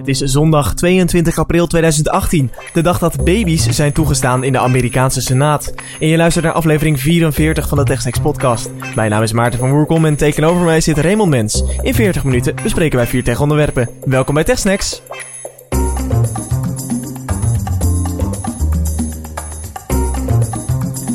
Het is zondag 22 april 2018, de dag dat baby's zijn toegestaan in de Amerikaanse Senaat. En je luistert naar aflevering 44 van de TechSnacks podcast. Mijn naam is Maarten van Woerkom en tegenover mij zit Raymond Mens. In 40 minuten bespreken wij vier tech-onderwerpen. Welkom bij TechSnacks.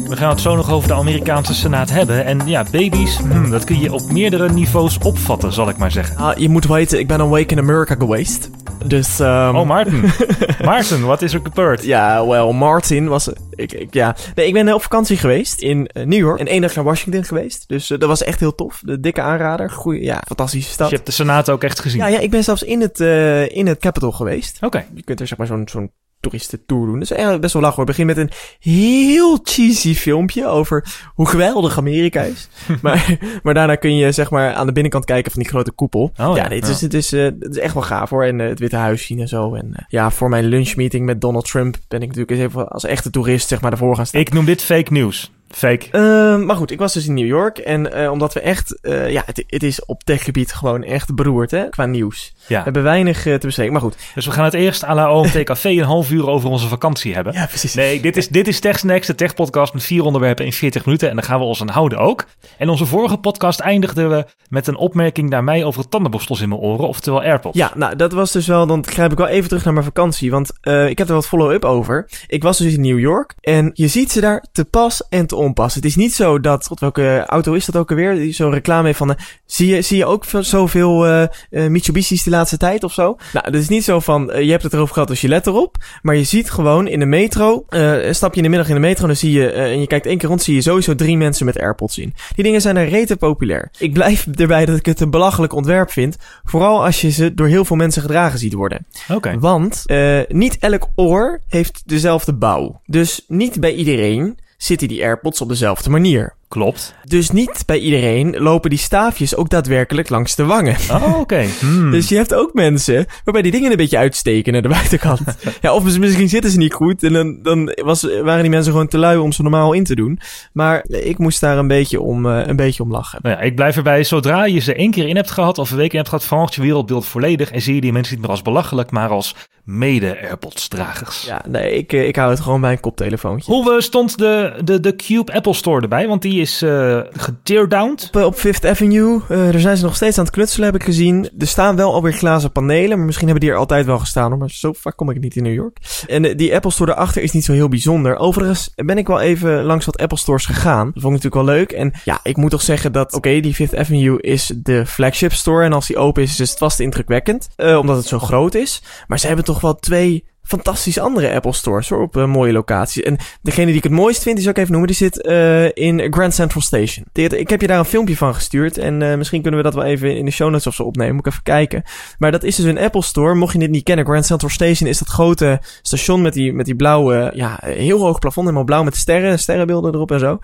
We gaan het zo nog over de Amerikaanse Senaat hebben. En ja, baby's, hmm, dat kun je op meerdere niveaus opvatten, zal ik maar zeggen. Ah, je moet weten, ik ben een week in America geweest. Dus, um... Oh, Maarten. Maarten, wat is er gebeurd? Ja, wel, Martin was... Ik, ik, ja. Nee, ik ben op vakantie geweest in uh, New York en één dag naar Washington geweest. Dus uh, dat was echt heel tof. De dikke aanrader. Goeie, ja, fantastische stad. Dus je hebt de Senaat ook echt gezien? Ja, ja ik ben zelfs in het, uh, in het Capitol geweest. Oké. Okay. Je kunt er zeg maar zo'n zo'n toeristentour doen. Dus eigenlijk best wel lachen hoor. Begin met een heel cheesy filmpje over hoe geweldig Amerika is. maar, maar daarna kun je zeg maar aan de binnenkant kijken van die grote koepel. Oh, ja, het, is, het, is, uh, het is echt wel gaaf hoor. En uh, het Witte Huis zien en zo. En uh, ja, voor mijn lunchmeeting met Donald Trump ben ik natuurlijk eens even als echte toerist zeg maar ervoor gaan staan. Ik noem dit fake news. Fake. Uh, maar goed, ik was dus in New York. En uh, omdat we echt... Uh, ja, het, het is op techgebied gewoon echt beroerd, hè? Qua nieuws. Ja. We hebben weinig te bespreken, maar goed. Dus we gaan het eerst à la OMT Café een half uur over onze vakantie hebben. Ja, precies. Nee, dit is, dit is TechSnacks, de techpodcast met vier onderwerpen in 40 minuten. En daar gaan we ons aan houden ook. En onze vorige podcast eindigden we met een opmerking naar mij over tandenborstels in mijn oren, oftewel AirPods. Ja, nou, dat was dus wel... Dan grijp ik wel even terug naar mijn vakantie. Want ik heb er wat follow-up over. Ik was dus in New York. En je ziet ze daar te pas en te onpas. Het is niet zo dat, god, welke auto is dat ook alweer? Die zo'n reclame heeft van, uh, zie, je, zie je ook zoveel uh, uh, Mitsubishi's de laatste tijd of zo? Nou, het is niet zo van, je hebt het erover gehad, dus je let erop. Maar je ziet gewoon in de metro, stap je in de middag in de metro, dan zie je, en je kijkt één keer rond, zie je sowieso drie mensen met AirPods in. Die dingen zijn er rete populair. Ik blijf erbij dat ik het een belachelijk ontwerp vind. Vooral als je ze door heel veel mensen gedragen ziet worden. Oké. Okay. Want niet elk oor heeft dezelfde bouw. Dus niet bij iedereen zitten die AirPods op dezelfde manier. Klopt. Dus niet bij iedereen lopen die staafjes ook daadwerkelijk langs de wangen. Oh, oké. Okay. Hmm. Dus je hebt ook mensen waarbij die dingen een beetje uitsteken naar de buitenkant. ja, of misschien zitten ze niet goed en dan, dan was, waren die mensen gewoon te lui om ze normaal in te doen. Maar ik moest daar een beetje om, uh, een beetje om lachen. Nou ja, ik blijf erbij. Zodra je ze één keer in hebt gehad of een week in hebt gehad, verandert je wereldbeeld volledig. En zie je die mensen niet meer als belachelijk, maar als mede-AirPods-dragers. Ja, nee, ik, ik hou het gewoon bij een koptelefoontje. Hoe stond de, de, de Cube Apple Store erbij? Want die is uh, geteardowned. Op, op Fifth Avenue, uh, daar zijn ze nog steeds aan het knutselen, heb ik gezien. Er staan wel alweer glazen panelen, maar misschien hebben die er altijd wel gestaan. Maar zo vaak kom ik niet in New York. En die Apple Store erachter is niet zo heel bijzonder. Overigens ben ik wel even langs wat Apple Stores gegaan. Dat vond ik natuurlijk wel leuk. En ja, ik moet toch zeggen dat, oké, die Fifth Avenue is de flagship store. En als die open is, is het vast indrukwekkend. omdat het zo groot is. Maar ze hebben toch wel twee fantastische andere Apple stores hoor, op uh, mooie locaties. En degene die ik het mooist vind, die zou ik even noemen, die zit uh, in Grand Central Station. Ik heb je daar een filmpje van gestuurd en uh, misschien kunnen we dat wel even in de show notes of zo opnemen. Moet ik even kijken. Maar dat is dus een Apple store. Mocht je dit niet kennen, Grand Central Station is dat grote station met die, met die blauwe, ja, heel hoog plafond, helemaal blauw met sterren, sterrenbeelden erop en zo.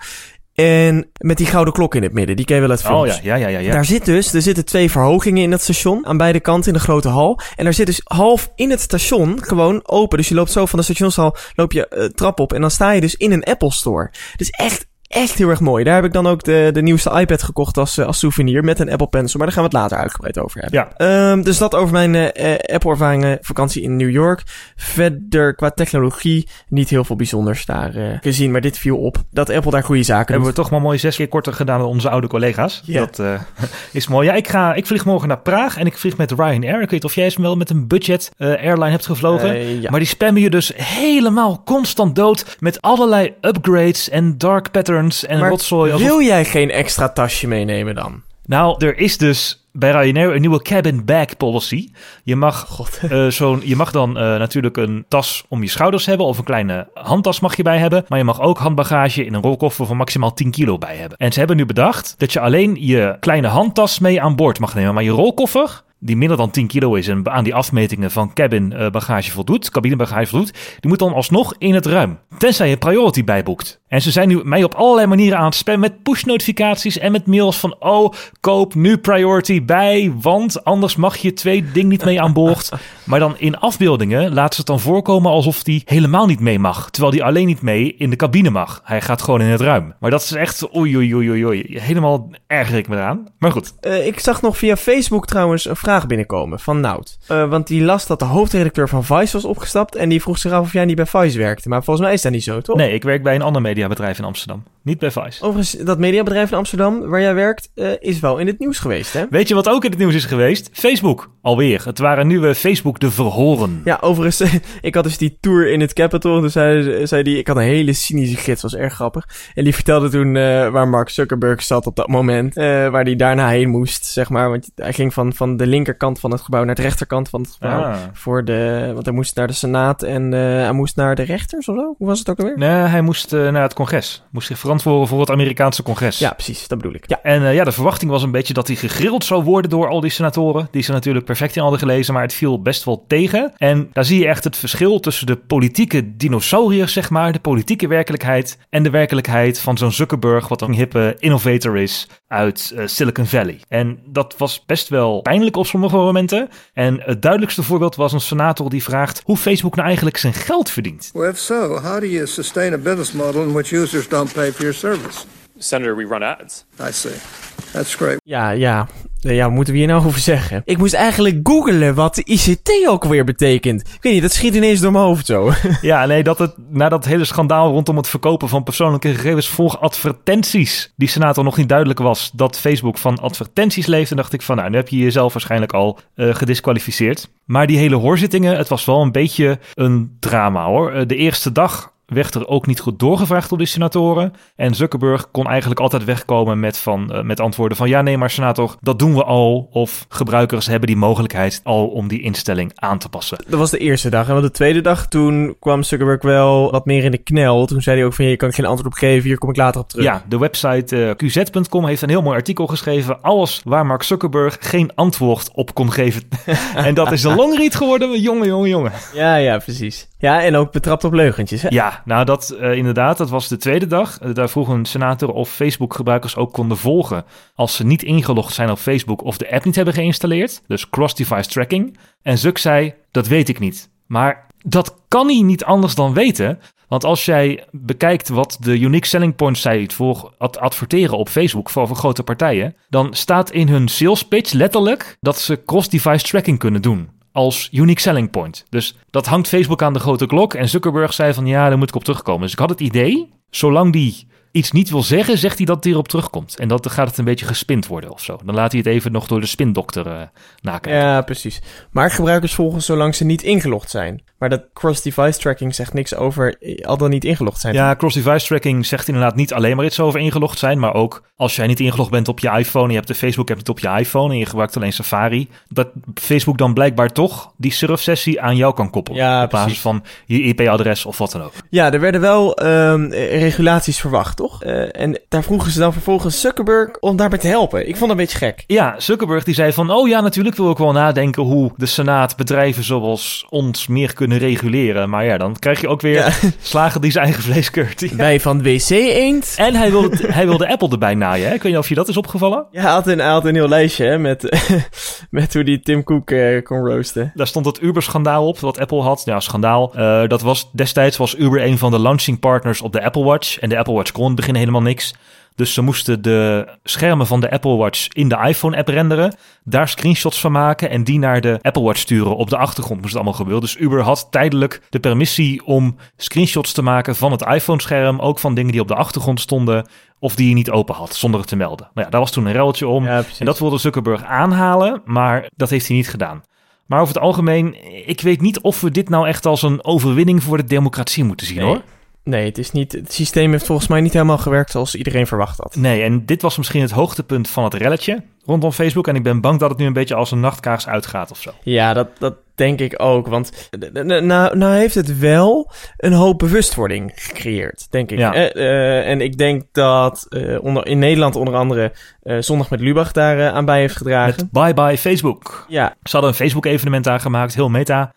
En met die gouden klok in het midden, die ken je wel uit films. Oh ja, ja, ja, ja. Daar zit dus, er zitten twee verhogingen in dat station, aan beide kanten in de grote hal. En daar zit dus half in het station gewoon open. Dus je loopt zo van de stationshal, loop je uh, trap op en dan sta je dus in een Apple store. Dus echt echt heel erg mooi. Daar heb ik dan ook de, de nieuwste iPad gekocht als, als souvenir met een Apple Pencil. Maar daar gaan we het later uitgebreid over hebben. Ja. Um, dus dat over mijn uh, Apple-ervaringen vakantie in New York. Verder qua technologie niet heel veel bijzonders daar uh, gezien. Maar dit viel op dat Apple daar goede zaken Hebben doet. we toch maar mooi zes keer korter gedaan dan onze oude collega's. Dat uh, is mooi. Ja, ik, ga, ik vlieg morgen naar Praag en ik vlieg met Ryanair. Ik weet of jij eens wel met een budget airline hebt gevlogen. ja. Maar die spammen je dus helemaal constant dood met allerlei upgrades en dark patterns en maar rotzooi. Wil jij geen extra tasje meenemen dan? Nou, er is dus bij Ryanair een nieuwe cabin bag policy. Je mag, uh, zo'n, je mag dan uh, natuurlijk een tas om je schouders hebben of een kleine handtas mag je bij hebben. Maar je mag ook handbagage in een rolkoffer van maximaal 10 kilo bij hebben. En ze hebben nu bedacht dat je alleen je kleine handtas mee aan boord mag nemen. Maar je rolkoffer, die minder dan 10 kilo is en aan die afmetingen van cabin uh, bagage voldoet, cabinebagage voldoet, die moet dan alsnog in het ruim. Tenzij je priority bijboekt. En ze zijn nu mij op allerlei manieren aan het spammen met push-notificaties en met mails van oh, koop nu priority bij, want anders mag je twee ding niet mee aan boord. Maar dan in afbeeldingen laat ze het dan voorkomen alsof die helemaal niet mee mag, terwijl die alleen niet mee in de cabine mag. Hij gaat gewoon in het ruim. Maar dat is echt oei oei oei oei, helemaal erger ik me eraan. Maar goed. Uh, ik zag nog via Facebook trouwens een vraag vraag binnenkomen van Nout. Uh, want die las dat de hoofdredacteur van Vice was opgestapt en die vroeg zich af of jij niet bij Vice werkte. Maar volgens mij is dat niet zo, toch? Nee, ik werk bij een ander mediabedrijf in Amsterdam. Niet bij Vice. Overigens, dat mediabedrijf in Amsterdam waar jij werkt, uh, is wel in het nieuws geweest, hè? Weet je wat ook in het nieuws is geweest? Facebook. Alweer. Het waren nieuwe Facebook de verhoren. Ja, overigens, ik had dus die tour in het Capitol. Dus zei, zei die, ik had een hele cynische gids, was erg grappig. En die vertelde toen uh, waar Mark Zuckerberg zat op dat moment. Uh, waar hij daarna heen moest, zeg maar. Want hij ging van, van de linkerkant van het gebouw naar de rechterkant van het gebouw. Ah. Voor de, want hij moest naar de Senaat en hij moest naar de rechters of zo. Hoe was het ook alweer? Nee, hij moest naar het congres. Moest zich verantwoorden voor het Amerikaanse congres. Ja, precies. Dat bedoel ik. Ja. En ja, de verwachting was een beetje dat hij gegrild zou worden door al die senatoren. Die ze natuurlijk perfect in hadden gelezen, maar het viel best wel tegen. En daar zie je echt het verschil tussen de politieke dinosauriërs, zeg maar, de politieke werkelijkheid en de werkelijkheid van zo'n Zuckerberg, wat een hippe innovator is uit uh, Silicon Valley. En dat was best wel pijnlijk op sommige momenten. En het duidelijkste voorbeeld was een senator die vraagt hoe Facebook nou eigenlijk zijn geld verdient. Well, if so, how do you sustain a business model in which users don't pay for your service? Senator, we run ads. I see. That's great. Ja, ja. Ja, wat moeten we hier nou over zeggen? Ik moest eigenlijk googlen wat de ICT ook weer betekent. Ik weet niet, dat schiet ineens door mijn hoofd zo. Ja, nee, dat het na dat hele schandaal rondom het verkopen van persoonlijke gegevens volg advertenties. Die senator nog niet duidelijk was dat Facebook van advertenties leeft. En dacht ik van, nou, nu heb je jezelf waarschijnlijk al uh, gedisqualificeerd. Maar die hele hoorzittingen, het was wel een beetje een drama hoor. Uh, de eerste dag werd er ook niet goed doorgevraagd door de senatoren. En Zuckerberg kon eigenlijk altijd wegkomen met, van, uh, met antwoorden van ja, nee, maar senator, dat doen we al. Of gebruikers hebben die mogelijkheid al om die instelling aan te passen. Dat was de eerste dag. En de tweede dag, toen kwam Zuckerberg wel wat meer in de knel. Toen zei hij ook van je kan geen antwoord op geven, hier kom ik later op terug. Ja, de website uh, qz.com heeft een heel mooi artikel geschreven. Alles waar Mark Zuckerberg geen antwoord op kon geven. en dat is een longread geworden, jongen, jongen, jongen. Ja, ja, precies. Ja, en ook betrapt op leugentjes. Hè? Ja, nou dat uh, inderdaad, dat was de tweede dag. Uh, daar vroeg een senator of Facebook-gebruikers ook konden volgen als ze niet ingelogd zijn op Facebook of de app niet hebben geïnstalleerd. Dus cross-device tracking. En Zuck zei, dat weet ik niet. Maar dat kan hij niet anders dan weten. Want als jij bekijkt wat de unique selling points zijn voor adverteren op Facebook voor, voor grote partijen, dan staat in hun sales pitch letterlijk dat ze cross-device tracking kunnen doen als unique selling point. Dus dat hangt Facebook aan de grote klok. En Zuckerberg zei van ja, daar moet ik op terugkomen. Dus ik had het idee, zolang die iets niet wil zeggen, zegt hij dat het hierop terugkomt. En dan gaat het een beetje gespind worden of zo. Dan laat hij het even nog door de spindokter uh, nakijken. Ja, precies. Maar gebruikers volgen zolang ze niet ingelogd zijn. Maar dat cross-device tracking zegt niks over al dan niet ingelogd zijn. Ja, cross-device tracking zegt inderdaad niet alleen maar iets over ingelogd zijn, maar ook als jij niet ingelogd bent op je iPhone, je hebt de Facebook-app niet op je iPhone en je gebruikt alleen Safari, dat Facebook dan blijkbaar toch die surfsessie aan jou kan koppelen. Ja, op basis van je IP-adres of wat dan ook. Ja, er werden wel um, regulaties verwacht, toch? Uh, en daar vroegen ze dan vervolgens Zuckerberg om daarbij te helpen. Ik vond het een beetje gek. Ja, Zuckerberg die zei van, oh ja, natuurlijk wil ik wel nadenken hoe de Senaat bedrijven zoals ons meer kunnen reguleren. Maar ja, dan krijg je ook weer ja. slagen die zijn eigen vlees keurt. Ja. Wij van WC Eend. En hij wilde, hij wilde Apple erbij naaien. Hè? Ik weet niet of je dat is opgevallen. Ja, hij had een, hij had een heel lijstje hè, met, met hoe die Tim Cook uh, kon roosten. Daar stond het Uber-schandaal op, wat Apple had. Ja, schandaal. Uh, dat was, destijds was Uber een van de launching partners op de Apple Watch. En de Apple Watch kon het begin helemaal niks. Dus ze moesten de schermen van de Apple Watch in de iPhone-app renderen, daar screenshots van maken en die naar de Apple Watch sturen. Op de achtergrond moest het allemaal gebeuren. Dus Uber had tijdelijk de permissie om screenshots te maken van het iPhone-scherm, ook van dingen die op de achtergrond stonden of die je niet open had, zonder het te melden. Nou ja, daar was toen een ruiltje om. Ja, en dat wilde Zuckerberg aanhalen, maar dat heeft hij niet gedaan. Maar over het algemeen, ik weet niet of we dit nou echt als een overwinning voor de democratie moeten zien nee. hoor. Nee, het, is niet, het systeem heeft volgens mij niet helemaal gewerkt zoals iedereen verwacht had. Nee, en dit was misschien het hoogtepunt van het relletje rondom Facebook. En ik ben bang dat het nu een beetje als een nachtkaars uitgaat of zo. Ja, dat, dat denk ik ook. Want nou, nou heeft het wel een hoop bewustwording gecreëerd, denk ik. Ja. Eh, uh, en ik denk dat uh, onder, in Nederland onder andere Zondag met Lubach daar aan bij heeft gedragen. Met Bye Bye Facebook. Ja. Ze hadden een Facebook-evenement aangemaakt, heel meta.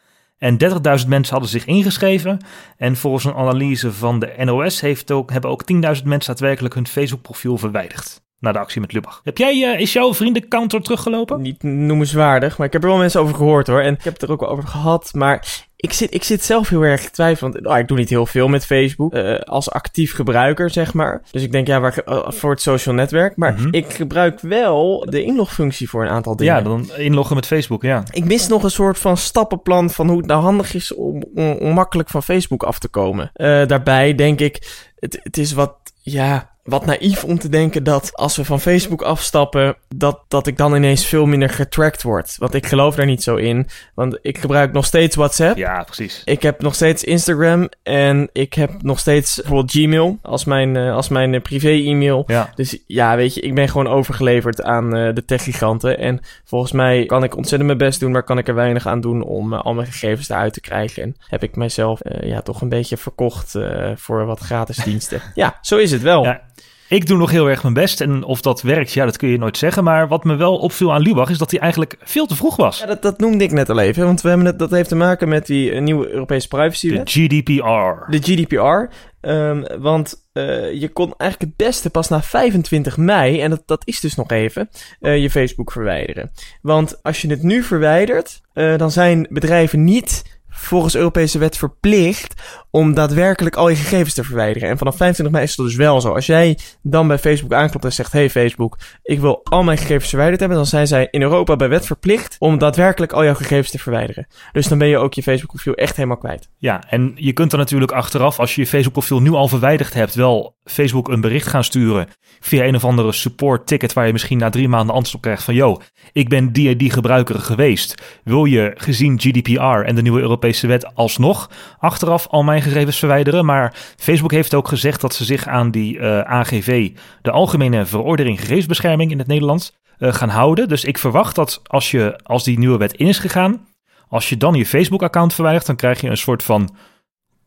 En 30.000 mensen hadden zich ingeschreven. En volgens een analyse van de NOS heeft ook, hebben ook 10.000 mensen daadwerkelijk hun Facebook-profiel verwijderd. Na de actie met Lubach. Heb jij, uh, is jouw vriendencounter teruggelopen? Niet noemenswaardig, maar ik heb er wel mensen over gehoord hoor. En ik heb het er ook wel over gehad. Maar ik zit, ik zit zelf heel erg twijfelend. Oh, ik doe niet heel veel met Facebook. eh, als actief gebruiker, zeg maar. Dus ik denk, ja, waar, eh, voor het social netwerk. Maar Mhm. ik gebruik wel de inlogfunctie voor een aantal dingen. Ja, dan inloggen met Facebook, ja. Ik mis nog een soort van stappenplan van hoe het nou handig is om, om, om makkelijk van Facebook af te komen. Eh, daarbij denk ik, het, het is wat, ja, wat naïef om te denken dat als we van Facebook afstappen, dat, dat ik dan ineens veel minder getracked word. Want ik geloof daar niet zo in. Want ik gebruik nog steeds WhatsApp. Ja, precies. Ik heb nog steeds Instagram en ik heb nog steeds bijvoorbeeld Gmail als mijn, eh, als mijn eh, privé-e-mail. Ja. Dus ja, weet je, ik ben gewoon overgeleverd aan eh, de techgiganten. En volgens mij kan ik ontzettend mijn best doen, maar kan ik er weinig aan doen om al mijn gegevens eruit te krijgen. En heb ik mijzelf eh, ja, toch een beetje verkocht voor wat gratis diensten. ja, zo is het wel. Ja. Ik doe nog heel erg mijn best. En of dat werkt, ja, dat kun je nooit zeggen. Maar wat me wel opviel aan Lubach is dat hij eigenlijk veel te vroeg was. Ja, dat, dat noemde ik net al even, want we hebben het, dat heeft te maken met die eh, nieuwe Europese De privacywet. GDPR. De GDPR. Ehm, want eh, je kon eigenlijk het beste pas na 25 mei, en dat, dat is dus nog even, eh, je Facebook verwijderen. Want als je het nu verwijdert, dan zijn bedrijven niet volgens Europese wet verplicht om daadwerkelijk al je gegevens te verwijderen. En vanaf 25 mei is dat dus wel zo. Als jij dan bij Facebook aanklopt en zegt: Hey Facebook, ik wil al mijn gegevens verwijderd hebben, dan zijn zij in Europa bij wet verplicht om daadwerkelijk al jouw gegevens te verwijderen. Dus dan ben je ook je Facebook profiel echt helemaal kwijt. Ja, en je kunt er natuurlijk achteraf, als je je Facebook-profiel nu al verwijderd hebt, wel Facebook een bericht gaan sturen via een of andere support ticket waar je misschien na drie maanden antwoord krijgt van yo, ik ben die en die gebruiker geweest. Wil je gezien GDPR en de nieuwe Europese wet alsnog achteraf al mijn gegevens verwijderen? Maar Facebook heeft ook gezegd dat ze zich aan die eh, AGV, de Algemene Verordening Gegevensbescherming in het Nederlands, eh, gaan houden. Dus ik verwacht dat als, je, als die nieuwe wet in is gegaan, als je dan je Facebook-account verwijdert, dan krijg je een soort van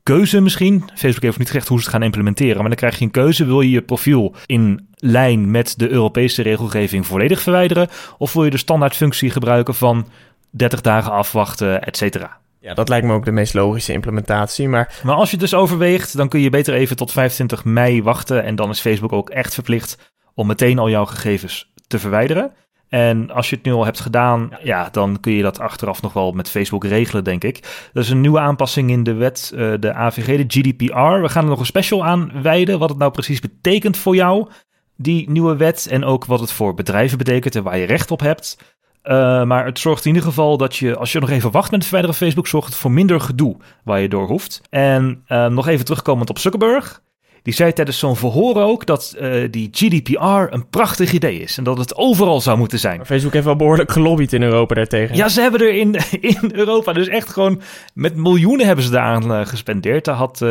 keuze misschien. Facebook heeft niet gezegd hoe ze het gaan implementeren, maar dan krijg je een keuze. Wil je je profiel in lijn met de Europese regelgeving volledig verwijderen? Of wil je de standaardfunctie gebruiken van 30 dagen afwachten, et cetera? Ja, dat lijkt me ook de meest logische implementatie. Maar Maar als je het dus overweegt, dan kun je beter even tot 25 mei wachten. En dan is Facebook ook echt verplicht om meteen al jouw gegevens te verwijderen. En als je het nu al hebt gedaan, ja, dan kun je dat achteraf nog wel met Facebook regelen, denk ik. Dat is een nieuwe aanpassing in de wet, eh, de AVG, de GDPR. We gaan er nog een special aan wijden, wat het nou precies betekent voor jou, die nieuwe wet. En ook wat het voor bedrijven betekent en waar je recht op hebt. Uh, maar het zorgt in ieder geval dat je, als je nog even wacht met het verwijderen van Facebook, zorgt het voor minder gedoe waar je door hoeft. En uh, nog even terugkomend op Zuckerberg. Die zei tijdens zo'n verhoor ook dat uh, die GDPR een prachtig idee is. En dat het overal zou moeten zijn. Maar Facebook heeft wel behoorlijk gelobbyd in Europa daartegen. Ja, ze hebben er in, in Europa dus echt gewoon met miljoenen hebben ze daaraan gespendeerd. Daar had uh,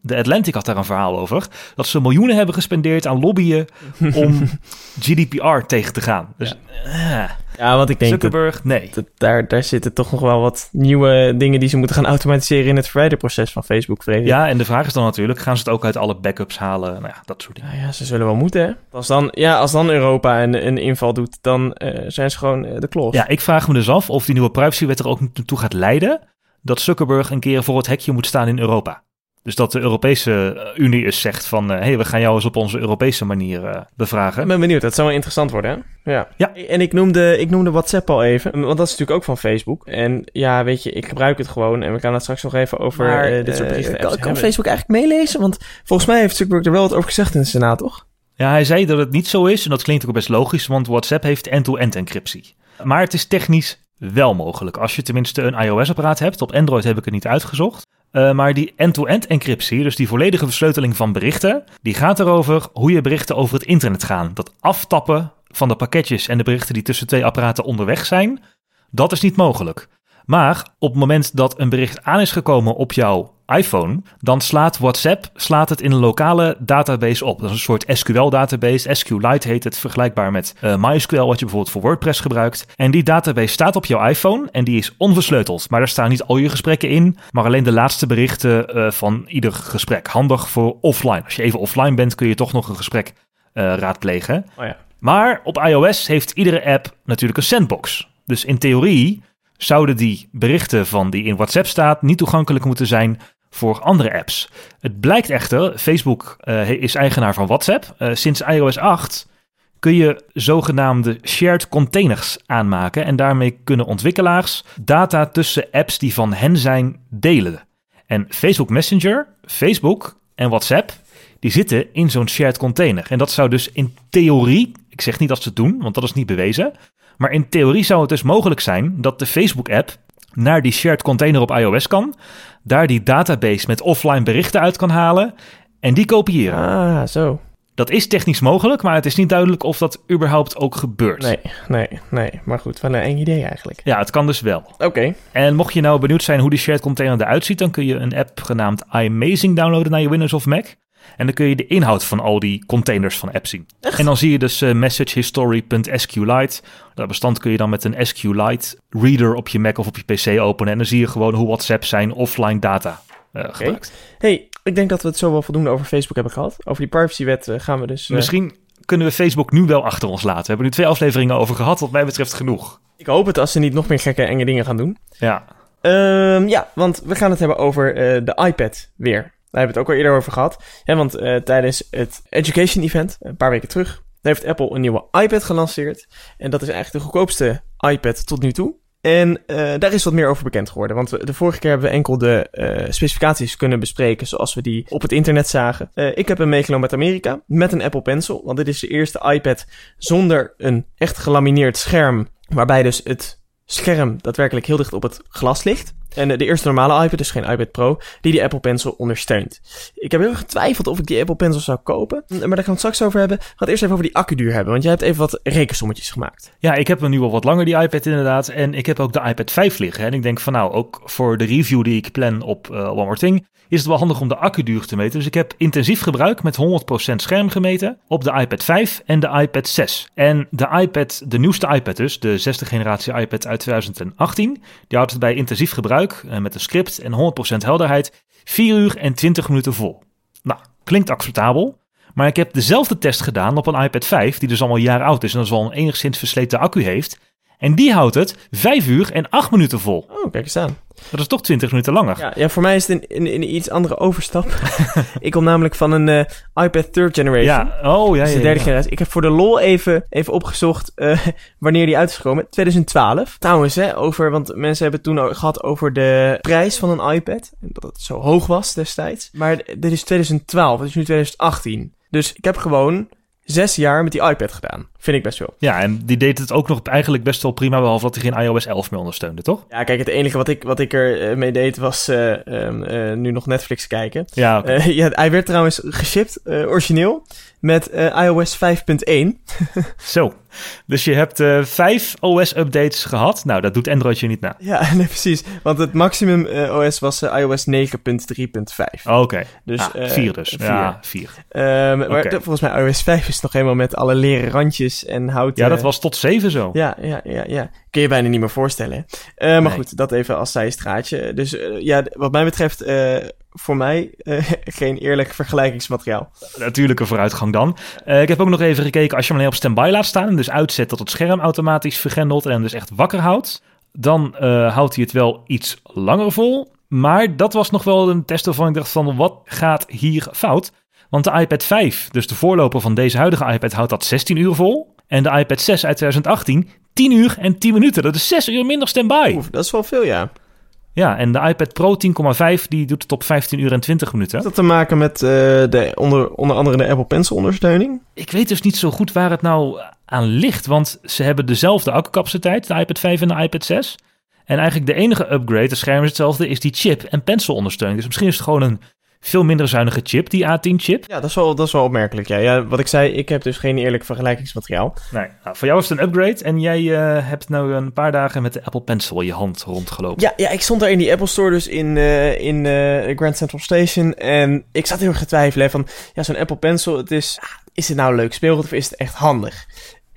de Atlantic had daar een verhaal over. Dat ze miljoenen hebben gespendeerd aan lobbyen om GDPR tegen te gaan. Dus ja. Ja, want ik denk Zuckerberg, dat, nee. Dat, daar, daar zitten toch nog wel wat nieuwe dingen die ze moeten gaan automatiseren in het verwijderproces van Facebook. Vrees Ja, en de vraag is dan natuurlijk, gaan ze het ook uit alle backups halen? Nou ja, dat soort dingen. Ja, ja ze zullen wel moeten, hè? Als dan, ja, als dan Europa een, een inval doet, dan uh, zijn ze gewoon uh, de klos. Ja, ik vraag me dus af of die nieuwe privacywet er ook toe gaat leiden dat Zuckerberg een keer voor het hekje moet staan in Europa. Dus dat de Europese Unie eens zegt van... hé, hey, we gaan jou eens op onze Europese manier uh, bevragen. Ik ben benieuwd, dat zou wel interessant worden, hè? Ja. ja. En ik noemde, ik noemde WhatsApp al even, want dat is natuurlijk ook van Facebook. En ja, weet je, ik gebruik het gewoon en we gaan het straks nog even over maar, uh, dit soort berichten uh, Kan, kan Facebook eigenlijk meelezen? Want volgens mij heeft Zuckerberg er wel wat over gezegd in de Senaat, toch? Ja, hij zei dat het niet zo is en dat klinkt ook best logisch, want WhatsApp heeft end-to-end -end encryptie. Maar het is technisch wel mogelijk. Als je tenminste een iOS-apparaat hebt, op Android heb ik het niet uitgezocht. Uh, maar die end-to-end -end encryptie, dus die volledige versleuteling van berichten, die gaat erover hoe je berichten over het internet gaan. Dat aftappen van de pakketjes en de berichten die tussen twee apparaten onderweg zijn, dat is niet mogelijk. Maar op het moment dat een bericht aan is gekomen op jouw iPhone, dan slaat WhatsApp slaat het in een lokale database op. Dat is een soort SQL-database. SQLite heet het, vergelijkbaar met uh, MySQL, wat je bijvoorbeeld voor WordPress gebruikt. En die database staat op jouw iPhone en die is onversleuteld. Maar daar staan niet al je gesprekken in, maar alleen de laatste berichten uh, van ieder gesprek. Handig voor offline. Als je even offline bent, kun je toch nog een gesprek uh, raadplegen. Oh ja. Maar op iOS heeft iedere app natuurlijk een sandbox. Dus in theorie zouden die berichten van die in WhatsApp staat niet toegankelijk moeten zijn voor andere apps. Het blijkt echter, Facebook uh, is eigenaar van WhatsApp. Uh, sinds iOS 8 kun je zogenaamde shared containers aanmaken. En daarmee kunnen ontwikkelaars data tussen apps die van hen zijn delen. En Facebook Messenger, Facebook en WhatsApp, die zitten in zo'n shared container. En dat zou dus in theorie, ik zeg niet dat ze het doen, want dat is niet bewezen. Maar in theorie zou het dus mogelijk zijn dat de Facebook-app naar die shared container op iOS kan, daar die database met offline berichten uit kan halen en die kopiëren. Ah, zo. Dat is technisch mogelijk, maar het is niet duidelijk of dat überhaupt ook gebeurt. Nee, nee, nee. Maar goed, wel een eng idee eigenlijk. Ja, het kan dus wel. Oké. En mocht je nou benieuwd zijn hoe die shared container eruit ziet, dan kun je een app genaamd iMazing downloaden naar je Windows of Mac. En dan kun je de inhoud van al die containers van apps zien. En dan zie je dus uh, messagehistory.sqlite. Dat bestand kun je dan met een SQLite reader op je Mac of op je PC openen. En dan zie je gewoon hoe WhatsApp zijn offline data uh, gebruikt. Hey, ik denk dat we het zo wel voldoende over Facebook hebben gehad. Over die privacywet uh, gaan we dus... Misschien kunnen we Facebook nu wel achter ons laten. We hebben nu twee afleveringen over gehad, wat mij betreft genoeg. Ik hoop het als ze niet nog meer gekke enge dingen gaan doen. Ja. Um, ja, want we gaan het hebben over de iPad weer. Daar hebben we het ook al eerder over gehad. Want uh, tijdens het Education Event, een paar weken terug, heeft Apple een nieuwe iPad gelanceerd. En dat is eigenlijk de goedkoopste iPad tot nu toe. En uh, daar is wat meer over bekend geworden. Want de vorige keer hebben we enkel de uh, specificaties kunnen bespreken zoals we die op het internet zagen. Ik heb hem meegenomen uit Amerika met een Apple Pencil. Want dit is de eerste iPad zonder een echt gelamineerd scherm. Waarbij dus het scherm daadwerkelijk heel dicht op het glas ligt. En de eerste normale iPad, dus geen iPad Pro, die die Apple Pencil ondersteunt. Ik heb heel erg getwijfeld of ik die Apple Pencil zou kopen. Maar daar gaan we het straks over hebben. We gaan het eerst even over die accuduur hebben. Want jij hebt even wat rekensommetjes gemaakt. Ja, ik heb nu al wat langer die iPad inderdaad. En ik heb ook de iPad 5 liggen. En ik denk van nou, ook voor de review die ik plan op uh, One More Thing... is het wel handig om de accuduur te meten. Dus ik heb intensief gebruik met 100% scherm gemeten... op de iPad 5 en de iPad 6. En de iPad, de nieuwste iPad dus, de zesde generatie iPad uit 2018... die houdt het bij intensief gebruik met een script en 100% helderheid 4 uur en 20 minuten vol. Nou, klinkt acceptabel. Maar ik heb dezelfde test gedaan op een iPad 5, die dus al een jaar oud is en dus al een enigszins versleten accu heeft. En die houdt het 5 uur en 8 minuten vol. Oh, kijk eens aan. Dat is toch 20 minuten langer. Ja, ja voor mij is het een, een, een iets andere overstap. ik kom namelijk van een uh, iPad third generation. Ja, oh ja. Dus de derde ja. generatie. Ik heb voor de lol even, even opgezocht uh, wanneer die uit is gekomen. 2012. Trouwens, hè, over, want mensen hebben het toen gehad over de prijs van een iPad. En dat het zo hoog was destijds. Maar dit is 2012, het is nu 2018. Dus ik heb gewoon zes jaar met die iPad gedaan. Vind ik best wel. Ja, en die deed het ook nog eigenlijk best wel prima, behalve dat hij geen iOS 11 meer ondersteunde, toch? Ja, kijk, het enige wat ik, wat ik er uh, mee deed was uh, um, uh, nu nog Netflix kijken. Ja, okay. ja, hij werd trouwens geshipped, origineel, met iOS 5.1. Zo, dus je hebt vijf OS-updates gehad. Nou, dat doet Android je niet na. Ja, nee, precies. Want het maximum OS was iOS 9.3.5. Oké, okay. dus, ah, vier dus. Vier. Ja, vier. Um, maar okay. volgens mij iOS 5 is nog helemaal met alle leren randjes en. Ja, dat was tot 7 zo. Ja, ja, ja, ja. Kun je bijna niet meer voorstellen. Uh, maar goed, dat even als zijstraatje. Dus uh, ja, wat mij betreft, uh, voor mij geen eerlijk vergelijkingsmateriaal. Natuurlijke vooruitgang dan. ik heb ook nog even gekeken, als je hem alleen op standby laat staan en dus uitzet tot het scherm automatisch vergrendelt en hem dus echt wakker houdt, dan houdt hij het wel iets langer vol. Maar dat was nog wel een test waarvan ik dacht van, wat gaat hier fout? Want de iPad 5, dus de voorloper van deze huidige iPad, houdt dat 16 uur vol. En de iPad 6 uit 2018, 10 uur en 10 minuten. Dat is 6 uur minder standby. Oef, dat is wel veel, ja. Ja, en de iPad Pro 10,5 die doet het op 15 uur en 20 minuten. Heeft dat te maken met uh, de onder, onder andere de Apple Pencil ondersteuning? Ik weet dus niet zo goed waar het nou aan ligt. Want ze hebben dezelfde accupaciteit, de iPad 5 en de iPad 6. En eigenlijk de enige upgrade, de scherm is hetzelfde, is die chip en pencil ondersteuning. Dus misschien is het gewoon een veel minder zuinige chip, die A10-chip. Ja, dat is, wel, dat is wel opmerkelijk. Ja. ja, wat ik zei, ik heb dus geen eerlijk vergelijkingsmateriaal. Nee, nou, voor jou is het een upgrade en jij uh, hebt nou een paar dagen met de Apple Pencil in je hand rondgelopen. Ja, ja ik stond daar in die Apple Store, dus in, uh, in uh, Grand Central Station. En ik zat heel erg te twijfelen van, ja, zo'n Apple Pencil, het is, is het nou leuk speelgoed of is het echt handig?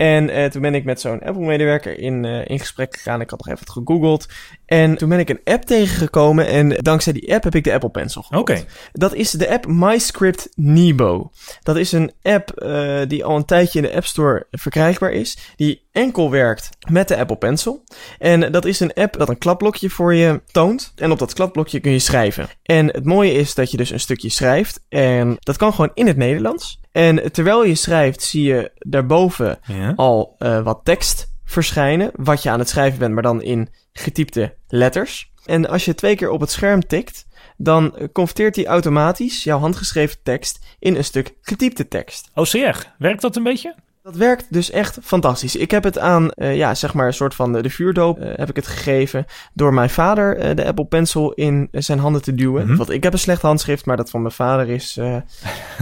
En uh, toen ben ik met zo'n Apple-medewerker in, uh, in gesprek gegaan. Ik had nog even wat gegoogeld. En toen ben ik een app tegengekomen. En dankzij die app heb ik de Apple Pencil gekocht. Oké. Okay. Dat is de app MyScript Nebo. Dat is een app uh, die al een tijdje in de App Store verkrijgbaar is. Die enkel werkt met de Apple Pencil. En dat is een app dat een kladblokje voor je toont. En op dat kladblokje kun je schrijven. En het mooie is dat je dus een stukje schrijft. En dat kan gewoon in het Nederlands. En terwijl je schrijft, zie je daarboven Ja. al eh, wat tekst verschijnen. Wat je aan het schrijven bent, maar dan in getypte letters. En als je twee keer op het scherm tikt, dan converteert hij automatisch jouw handgeschreven tekst in een stuk getypte tekst. OCR, werkt dat een beetje? Dat werkt dus echt fantastisch. Ik heb het aan, eh, ja, zeg maar, een soort van de, de vuurdoop eh, heb ik het gegeven door mijn vader eh, de Apple Pencil in zijn handen te duwen. Mhm. Want ik heb een slecht handschrift, maar dat van mijn vader is,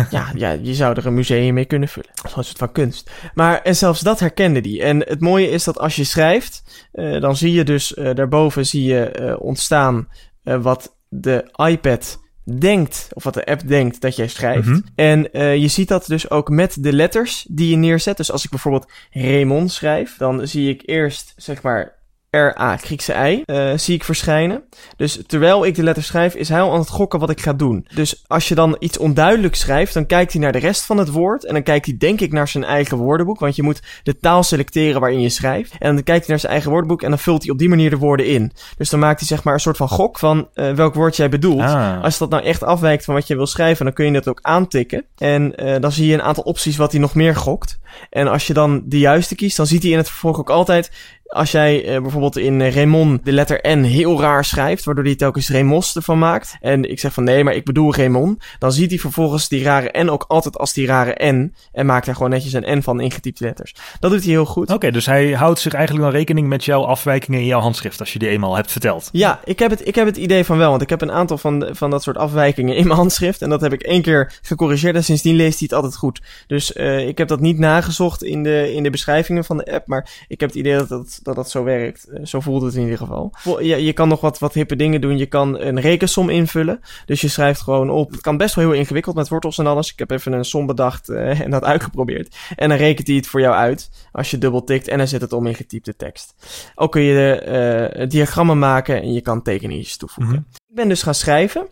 ja, ja, je zou er een museum mee kunnen vullen. Een soort van kunst. Maar, en zelfs dat herkende die. En het mooie is dat als je schrijft, dan zie je dus daarboven zie je ontstaan wat de iPad denkt, of wat de app denkt dat jij schrijft. Mhm. En eh, je ziet dat dus ook met de letters die je neerzet. Dus als ik bijvoorbeeld Raymond schrijf, dan zie ik eerst, zeg maar, R-A, Griekse I, eh, zie ik verschijnen. Dus terwijl ik de letter schrijf, is hij al aan het gokken wat ik ga doen. Dus als je dan iets onduidelijk schrijft, dan kijkt hij naar de rest van het woord. En dan kijkt hij denk ik naar zijn eigen woordenboek. Want je moet de taal selecteren waarin je schrijft. En dan kijkt hij naar zijn eigen woordenboek en dan vult hij op die manier de woorden in. Dus dan maakt hij zeg maar een soort van gok van eh, welk woord jij bedoelt. Ah. Als dat nou echt afwijkt van wat je wil schrijven, dan kun je dat ook aantikken. En eh, dan zie je een aantal opties wat hij nog meer gokt. En als je dan de juiste kiest, dan ziet hij in het vervolg ook altijd... Als jij eh, bijvoorbeeld in eh, Raymond de letter N heel raar schrijft, waardoor hij telkens Remos ervan maakt. En ik zeg van nee, maar ik bedoel Raymond. Dan ziet hij vervolgens die rare N ook altijd als die rare N. En maakt er gewoon netjes een N van ingetypte letters. Dat doet hij heel goed. Oké, dus hij houdt zich eigenlijk dan rekening met jouw afwijkingen in jouw handschrift, als je die eenmaal hebt verteld. Ja, ik heb, het, ik heb het idee van wel. Want ik heb een aantal van, van dat soort afwijkingen in mijn handschrift. En dat heb ik één keer gecorrigeerd. En sindsdien leest hij het altijd goed. Dus eh, ik heb dat niet nagezocht in de, in de beschrijvingen van de app. Maar ik heb het idee dat dat, dat, dat zo werkt. Eh, zo voelt het in ieder geval. Ja, je kan nog wat, wat hippe dingen doen. Je kan een rekensom invullen. Dus je schrijft gewoon op. Het kan best wel heel ingewikkeld met wortels en alles. Ik heb even een som bedacht eh, en dat uitgeprobeerd. En dan rekent hij het voor jou uit. Als je dubbel tikt en dan zet het om in getypte tekst. Ook kun je eh, diagrammen maken en je kan tekeningetjes toevoegen. Mhm. Ik ben dus gaan schrijven.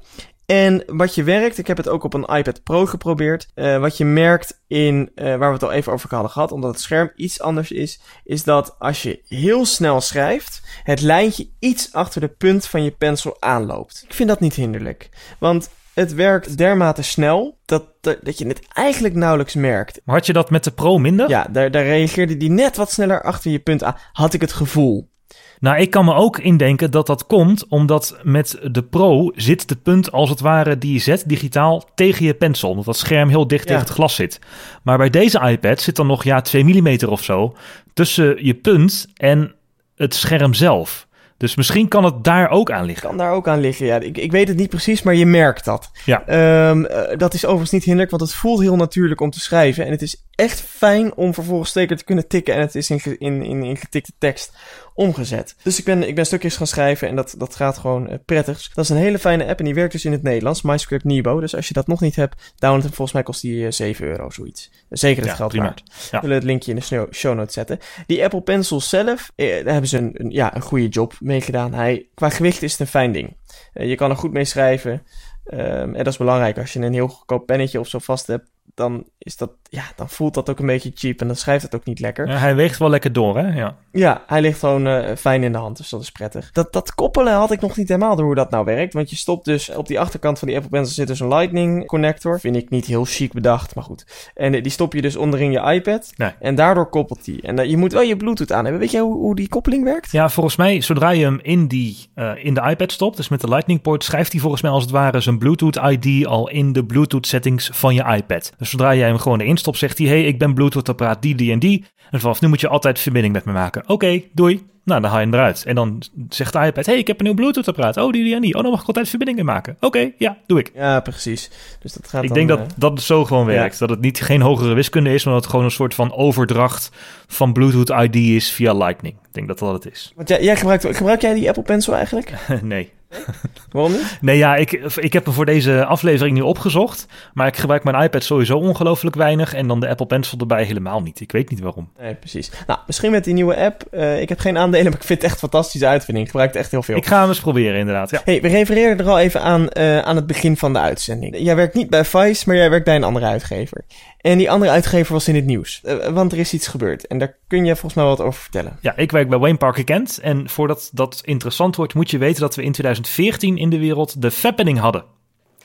En wat je werkt, ik heb het ook op een iPad Pro geprobeerd. eh, wat je merkt in, eh, waar we het al even over hadden gehad, omdat het scherm iets anders is, is dat als je heel snel schrijft, het lijntje iets achter de punt van je pencil aanloopt. Ik vind dat niet hinderlijk, want het werkt dermate snel dat, dat dat je het eigenlijk nauwelijks merkt. Maar had je dat met de Pro minder? Ja, daar, daar reageerde die net wat sneller achter je punt aan, had ik het gevoel. Nou, ik kan me ook indenken dat dat komt omdat met de Pro zit de punt als het ware die je zet digitaal tegen je pencil. Omdat dat scherm heel dicht Ja. tegen het glas zit. Maar bij deze iPad zit dan nog ja 2 mm of zo tussen je punt en het scherm zelf. Dus misschien kan het daar ook aan liggen. Kan daar ook aan liggen, ja. Ik, ik weet het niet precies, maar je merkt dat. Ja. Ehm, eh, dat is overigens niet hinderlijk, want het voelt heel natuurlijk om te schrijven. En het is echt fijn om vervolgens zeker te kunnen tikken. En het is in, in, in, in getikte tekst omgezet. Dus ik ben, ik ben stukjes gaan schrijven en dat, dat gaat gewoon eh, prettig. Dat is een hele fijne app en die werkt dus in het Nederlands. MyScript Nebo. Dus als je dat nog niet hebt, download hem. Volgens mij kost die eh, 7 euro, zoiets. Zeker het Ja, geld prima. waard. Ja. We het linkje in de show notes zetten. Die Apple Pencil zelf, eh, daar hebben ze een, een, ja, een goede job mee gedaan. Hij, qua gewicht is het een fijn ding. Eh, je kan er goed mee schrijven. Ehm, en dat is belangrijk. Als je een heel goedkoop pennetje of zo vast hebt, dan, is dat, ja, dan voelt dat ook een beetje cheap. En dan schrijft het ook niet lekker. Ja, hij weegt wel lekker door, hè? Ja. Ja, hij ligt gewoon eh, fijn in de hand, dus dat is prettig. Dat, dat koppelen had ik nog niet helemaal door hoe dat nou werkt. Want je stopt dus op die achterkant van die Apple Pencil zit dus een Lightning connector. Vind ik niet heel chic bedacht, maar goed. En eh, die stop je dus onderin je iPad. Nee. En daardoor koppelt die. En eh, je moet wel je Bluetooth aan hebben. Weet jij hoe, hoe die koppeling werkt? Ja, volgens mij, zodra je hem in, die, in de iPad stopt, dus met de Lightning port, schrijft hij volgens mij als het ware zijn Bluetooth ID al in de Bluetooth settings van je iPad. Dus zodra jij hem gewoon erin stopt, zegt hij, hey, ik ben Bluetooth apparaat die, die en die. En vanaf nu moet je altijd verbinding met me maken. Oké, doei. Nou, dan haal je hem eruit. En dan zegt de iPad, hey, ik heb een nieuw Bluetooth apparaat. Oh, die, die en die. Oh, dan mag ik altijd verbinding mee maken. Oké, ja, doe ik. Ja, precies. Dus dat gaat Ik dan, denk dat, eh, dat het zo gewoon ja. werkt. Dat het niet geen hogere wiskunde is, maar dat het gewoon een soort van overdracht van Bluetooth ID is via Lightning. Ik denk dat dat het is. Want jij, jij gebruikt, gebruik jij die Apple Pencil eigenlijk? nee. Waarom niet? Nee, ja, ik, ik heb hem voor deze aflevering nu opgezocht. Maar ik gebruik mijn iPad sowieso ongelooflijk weinig. En dan de Apple Pencil erbij helemaal niet. Ik weet niet waarom. Nee, precies. Nou, misschien met die nieuwe app. Eh, ik heb geen aandelen, maar ik vind het echt een fantastische uitvinding. Ik gebruik het echt heel veel. Ik ga hem eens proberen, inderdaad. Ja. Hey, we refereerden er al even aan eh, aan het begin van de uitzending. Jij werkt niet bij Vice, maar jij werkt bij een andere uitgever. En die andere uitgever was in het nieuws. Eh, want er is iets gebeurd. En daar kun je volgens mij wat over vertellen. ja, ik werk bij Wayne Parker Kent. En voordat dat interessant wordt, moet je weten dat we in 2014 in de wereld de Fappening hadden.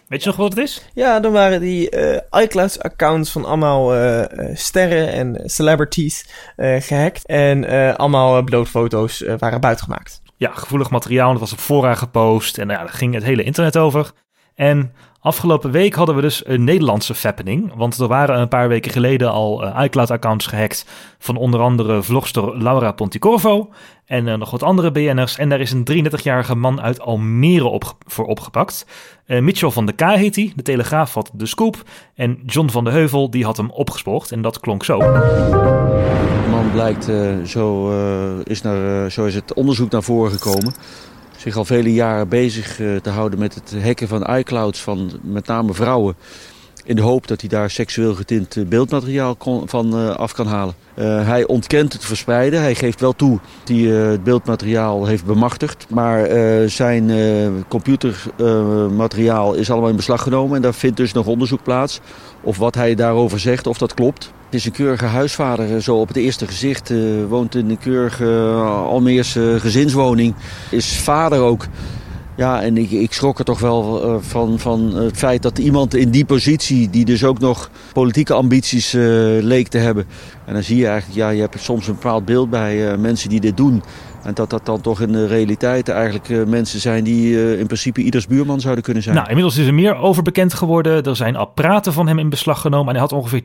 Weet je nog wat het is? Ja, dan waren die eh iCloud-accounts van allemaal eh, sterren en celebrities eh, gehackt. En allemaal blootfoto's waren buitgemaakt. Ja, gevoelig materiaal. Dat was op fora gepost. En nou ja, daar ging het hele internet over. En afgelopen week hadden we dus een Nederlandse fappening. Want er waren een paar weken geleden al eh, iCloud-accounts gehackt. Van onder andere vlogster Laura Ponticorvo. En eh, nog wat andere BN'ers. En daar is een 33-jarige man uit Almere op, voor opgepakt. Eh, Mitchell van de K heet hij. De Telegraaf had de scoop. En John van de Heuvel die had hem opgespoord. En dat klonk zo. De man blijkt, zo, is naar, zo is het onderzoek naar voren gekomen, zich al vele jaren bezig eh, te houden met het hacken van iClouds van met name vrouwen. In de hoop dat hij daar seksueel getint eh, beeldmateriaal kon- van eh, af kan halen. Eh, hij ontkent het verspreiden. Hij geeft wel toe dat hij het beeldmateriaal heeft bemachtigd. Maar eh, zijn computermateriaal is allemaal in beslag genomen. En daar vindt dus nog onderzoek plaats. Of wat hij daarover zegt, of dat klopt. Het is een keurige huisvader, zo op het eerste gezicht. woont in een keurige Almeerse gezinswoning. Is vader ook. Ja, en ik, ik schrok er toch wel eh, van, van het feit dat iemand in die positie, die dus ook nog politieke ambities eh, leek te hebben. En dan zie je eigenlijk, ja, je hebt soms een bepaald beeld bij eh, mensen die dit doen. En dat dat dan toch in de realiteit eigenlijk mensen zijn die in principe ieders buurman zouden kunnen zijn. Nou, inmiddels is er meer over bekend geworden. Er zijn apparaten van hem in beslag genomen. En hij had ongeveer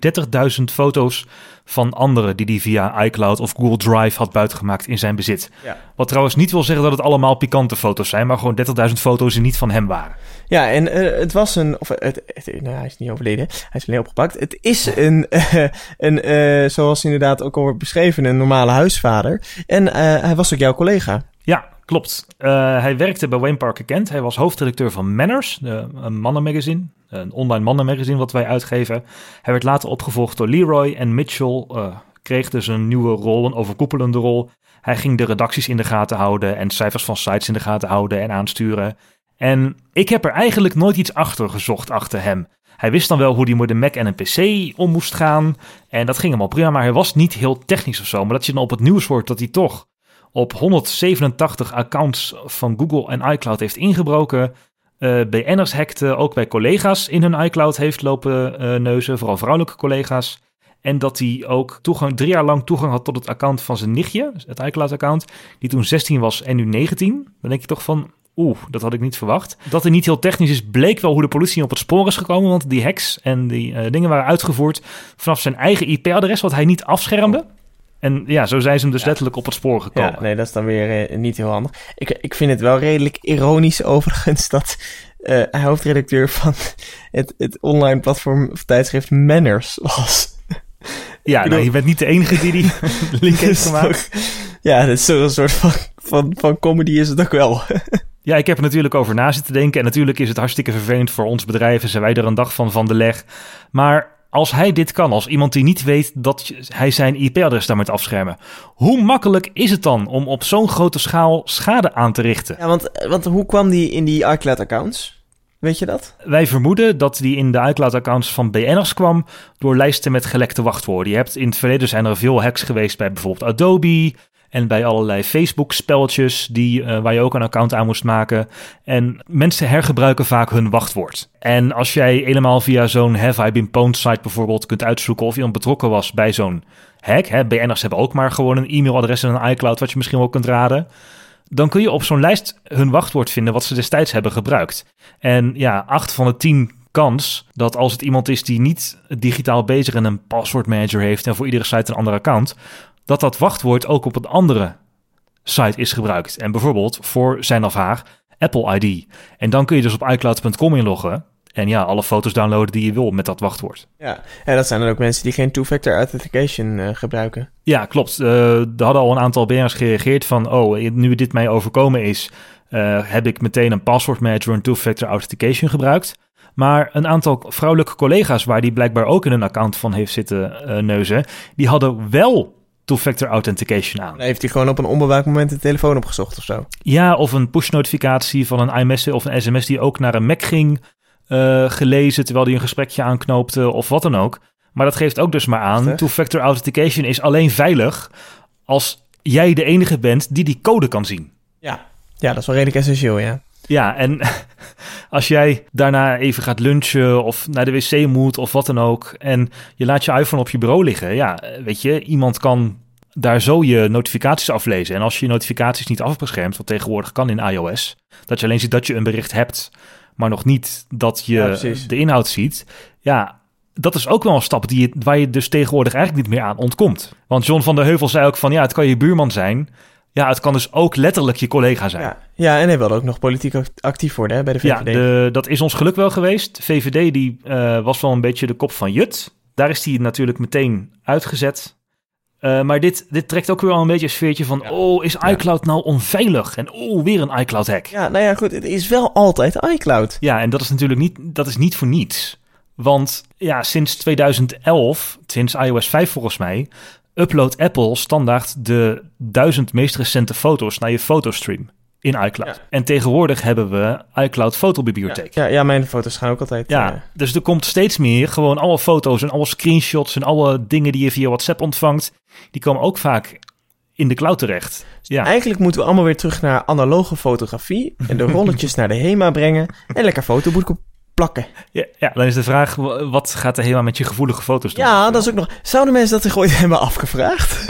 30.000 foto's van anderen die hij via iCloud of Google Drive had buitgemaakt in zijn bezit. Ja. Wat trouwens niet wil zeggen dat het allemaal pikante foto's zijn, maar gewoon 30.000 foto's die niet van hem waren. Ja, en eh, het was een. Of, het, het- nou, hij is niet overleden. Hij is alleen opgepakt. Het is een. eh, een eh, zoals inderdaad ook al wordt beschreven, een normale huisvader. En hij was ook jouw collega. Ja, klopt. Eh, hij werkte bij Wayne Parker Kent. Hij was hoofdredacteur van Manners, een mannenmagazine. Een online mannenmagazine wat wij uitgeven. Hij werd later opgevolgd door Leroy en Mitchell eh, kreeg dus een nieuwe rol, een overkoepelende rol. Hij ging de redacties in de gaten houden en cijfers van sites in de gaten houden en aansturen. En ik heb er eigenlijk nooit iets achter gezocht achter hem. Hij wist dan wel hoe hij met een Mac en een PC om moest gaan. En dat ging hem al prima, maar hij was niet heel technisch of zo. Maar dat je dan op het nieuws hoort dat hij toch op 187 accounts van Google en iCloud heeft ingebroken. eh BN'ers hackte, ook bij collega's in hun iCloud heeft lopen eh, neuzen, vooral vrouwelijke collega's. En dat hij ook toegang, drie jaar lang toegang had tot het account van zijn nichtje, het iCloud-account, die toen 16 was en nu 19. Dan denk je toch van, oeh, dat had ik niet verwacht. Dat hij niet heel technisch is, bleek wel hoe de politie op het spoor is gekomen, want die hacks en die eh, dingen waren uitgevoerd vanaf zijn eigen IP-adres, wat hij niet afschermde. En ja, zo zijn ze hem dus letterlijk op het spoor gekomen. Ja, nee, dat is dan weer eh, niet heel handig. Ik, ik vind het wel redelijk ironisch overigens dat hij hoofdredacteur van het, het online platform of tijdschrift Manners was. Ja, bedoel- nou, je bent niet de enige die die link heeft is gemaakt. ja, dat is een soort van, van, van comedy is het ook wel. Ja, ik heb er natuurlijk over na zitten denken. En natuurlijk is het hartstikke vervelend voor ons bedrijf. En zijn wij er een dag van van de leg. Maar als hij dit kan, als iemand die niet weet dat hij zijn IP-adres daarmee te afschermen. Hoe makkelijk is het dan om op zo'n grote schaal schade aan te richten? Ja, want, want hoe kwam die in die iCloud-accounts? Weet je dat? Wij vermoeden dat die in de iCloud-accounts van BN'ers kwam door lijsten met gelekte wachtwoorden. Je hebt in het verleden zijn er veel hacks geweest bij bijvoorbeeld Adobe en bij allerlei Facebook-spelletjes die, eh, waar je ook een account aan moest maken. En mensen hergebruiken vaak hun wachtwoord. En als jij helemaal via zo'n Have I Been Pwned site bijvoorbeeld kunt uitzoeken of iemand betrokken was bij zo'n hack. Hè, BN'ers hebben ook maar gewoon een e-mailadres en een iCloud wat je misschien wel kunt raden dan kun je op zo'n lijst hun wachtwoord vinden wat ze destijds hebben gebruikt. En ja, 8 van de 10 kans dat als het iemand is die niet digitaal bezig en een passwordmanager heeft en voor iedere site een ander account, dat dat wachtwoord ook op een andere site is gebruikt. En bijvoorbeeld voor zijn of haar Apple ID. En dan kun je dus op iCloud.com inloggen en ja, alle foto's downloaden die je wil met dat wachtwoord. Ja, en dat zijn dan ook mensen die geen two-factor authentication eh, gebruiken. Ja, klopt. Eh, er hadden al een aantal BN'ers gereageerd van... oh, nu dit mij overkomen is... eh, heb ik meteen een password manager en two-factor authentication gebruikt. Maar een aantal vrouwelijke collega's... waar die blijkbaar ook in een account van heeft zitten neuzen... die hadden wel two-factor authentication aan. Heeft hij gewoon op een onbewaakt moment de telefoon opgezocht of zo. Ja, of een push-notificatie van een iMessage of een sms... die ook naar een Mac ging eh, gelezen... terwijl die een gesprekje aanknoopte of wat dan ook... Maar dat geeft ook dus maar aan, two-factor authentication is alleen veilig als jij de enige bent die die code kan zien. Ja. Ja, dat is wel redelijk essentieel, ja. Ja, en Als jij daarna even gaat lunchen of naar de wc moet of wat dan ook... en je laat je iPhone op je bureau liggen... ja, weet je, iemand kan daar zo je notificaties aflezen. En als je je notificaties niet afbeschermt, wat tegenwoordig kan in iOS... dat je alleen ziet dat je een bericht hebt... maar nog niet dat je Ja, de inhoud ziet... ja, dat is ook wel een stap die waar je dus tegenwoordig eigenlijk niet meer aan ontkomt. Want John van der Heuvel zei ook van... ja, het kan je buurman zijn... Ja, het kan dus ook letterlijk je collega zijn. Ja, ja en hij wilde ook nog politiek act- actief worden hè, bij de Ja, VVD. de, dat is ons geluk wel geweest. VVD die, eh, was wel een beetje de kop van Jut. Daar is hij natuurlijk meteen uitgezet. Eh, maar dit, dit trekt ook weer wel een beetje een sfeertje van... oh, is iCloud nou onveilig? En oh, weer een iCloud-hack. Ja. Ja, nou ja, goed, het is wel altijd iCloud. en dat is natuurlijk niet, dat is niet voor niets. Want ja, sinds 2011, sinds iOS 5 volgens mij... uploadt Apple standaard de duizend meest recente foto's naar je fotostream in iCloud. Ja. En tegenwoordig hebben we iCloud fotobibliotheek. Ja, ja, mijn foto's gaan ook altijd... Ja, eh, dus er komt steeds meer gewoon alle foto's en alle screenshots en alle dingen die je via WhatsApp ontvangt, die komen ook vaak in de cloud terecht. Ja, Eigenlijk moeten we allemaal weer terug naar analoge fotografie... en de rolletjes naar de HEMA brengen... en lekker fotoboeken plakken. ja, ja, dan is de vraag, wa- wat gaat de HEMA met je gevoelige foto's doen? Ja, dat is ook nog... Zouden mensen dat zich ooit hebben afgevraagd?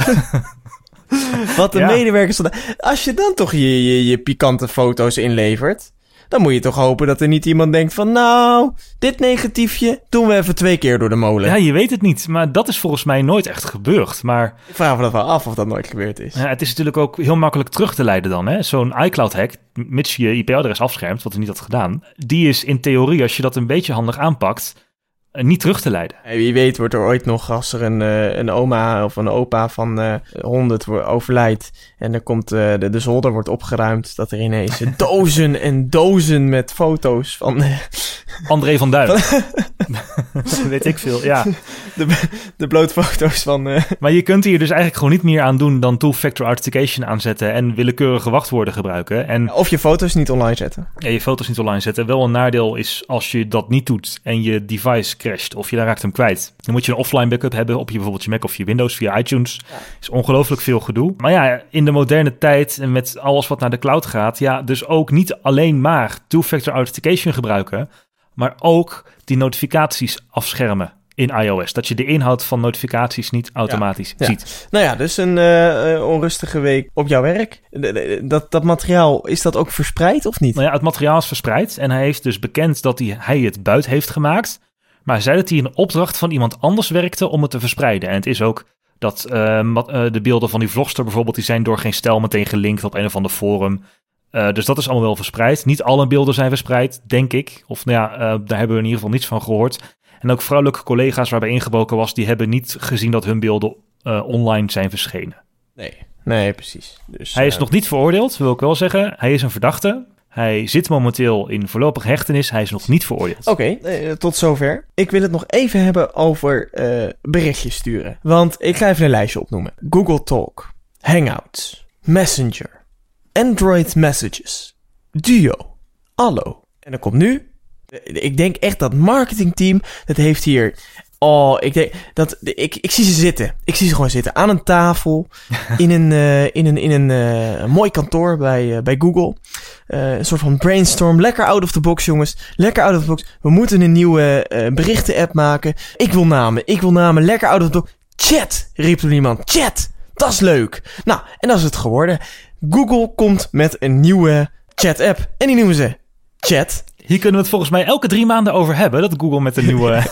Wat de Ja. medewerkers... de- Als je dan toch je, je, je pikante foto's inlevert... dan moet je toch hopen dat er niet iemand denkt van... nou, dit negatiefje doen we even twee keer door de molen. Ja, je weet het niet, maar dat is volgens mij nooit echt gebeurd. Maar Ik vraag me dat wel af of dat nooit gebeurd is. ja, het is natuurlijk ook heel makkelijk terug te leiden dan. hè. Zo'n iCloud-hack, mits je je IP-adres afschermt, wat we niet had gedaan, die is in theorie, als je dat een beetje handig aanpakt, niet terug te leiden. Hey, Wie weet wordt er ooit nog, als er een, eh, een oma of een opa van eh 100 wo- overlijdt... en er komt, eh, de, de zolder wordt opgeruimd... dat er ineens dozen en dozen met foto's van eh, André van Duin. weet ik veel, ja. de, de blootfoto's van... eh, Maar je kunt hier dus eigenlijk gewoon niet meer aan doen dan two-factor authentication aanzetten en willekeurige wachtwoorden gebruiken. En of je foto's niet online zetten. ja, je foto's niet online zetten. Wel een nadeel is als je dat niet doet en je device crasht of je daar raakt hem kwijt. Dan moet je een offline backup hebben op je bijvoorbeeld je Mac of je Windows via iTunes. Is ongelooflijk veel gedoe. Maar ja, in de moderne tijd en met alles wat naar de cloud gaat, ja, dus ook niet alleen maar two-factor authentication gebruiken, maar ook die notificaties afschermen in iOS. Dat je de inhoud van notificaties niet automatisch Ja. ziet. Nou ja, dus een eh, eh, onrustige week op jouw werk. Dat, dat materiaal, is dat ook verspreid of niet? Nou ja, het materiaal is verspreid en hij heeft dus bekend dat hij, hij het buit heeft gemaakt. Maar hij zei dat hij in opdracht van iemand anders werkte om het te verspreiden. En het is ook dat eh, eh, de beelden van die vlogster bijvoorbeeld, die zijn door geen stijl meteen gelinkt op een of ander forum. Eh, dus dat is allemaal wel verspreid. Niet alle beelden zijn verspreid, denk ik. Of nou ja, eh, daar hebben we in ieder geval niets van gehoord. En ook vrouwelijke collega's waarbij ingebroken was, die hebben niet gezien dat hun beelden eh, online zijn verschenen. Nee. Nee, precies. Dus, Hij is nog niet veroordeeld, wil ik wel zeggen. Hij is een verdachte. Hij zit momenteel in voorlopige hechtenis. Hij is nog niet veroordeeld. Oké, tot zover. Ik wil het nog even hebben over berichtjes sturen. Want ik ga even een lijstje opnoemen. Google Talk, Hangouts, Messenger, Android Messages, Duo, Allo. En dan komt nu... eh, Ik denk echt dat marketingteam, dat heeft hier... Oh, ik denk dat... Ik, ik zie ze zitten. Ik zie ze gewoon zitten aan een tafel. in een, eh, in een, in een eh, mooi kantoor bij, bij Google. Een soort van brainstorm. Lekker out of the box, jongens. Lekker out of the box. We moeten een nieuwe berichten-app maken. Ik wil namen. Ik wil namen. Lekker out of the box. Chat, riep er iemand. Chat. Dat is leuk. Nou, en dat is het geworden. Google komt met een nieuwe chat-app. En die noemen ze Chat. Hier kunnen we het volgens mij elke drie maanden over hebben. Dat Google met een nieuwe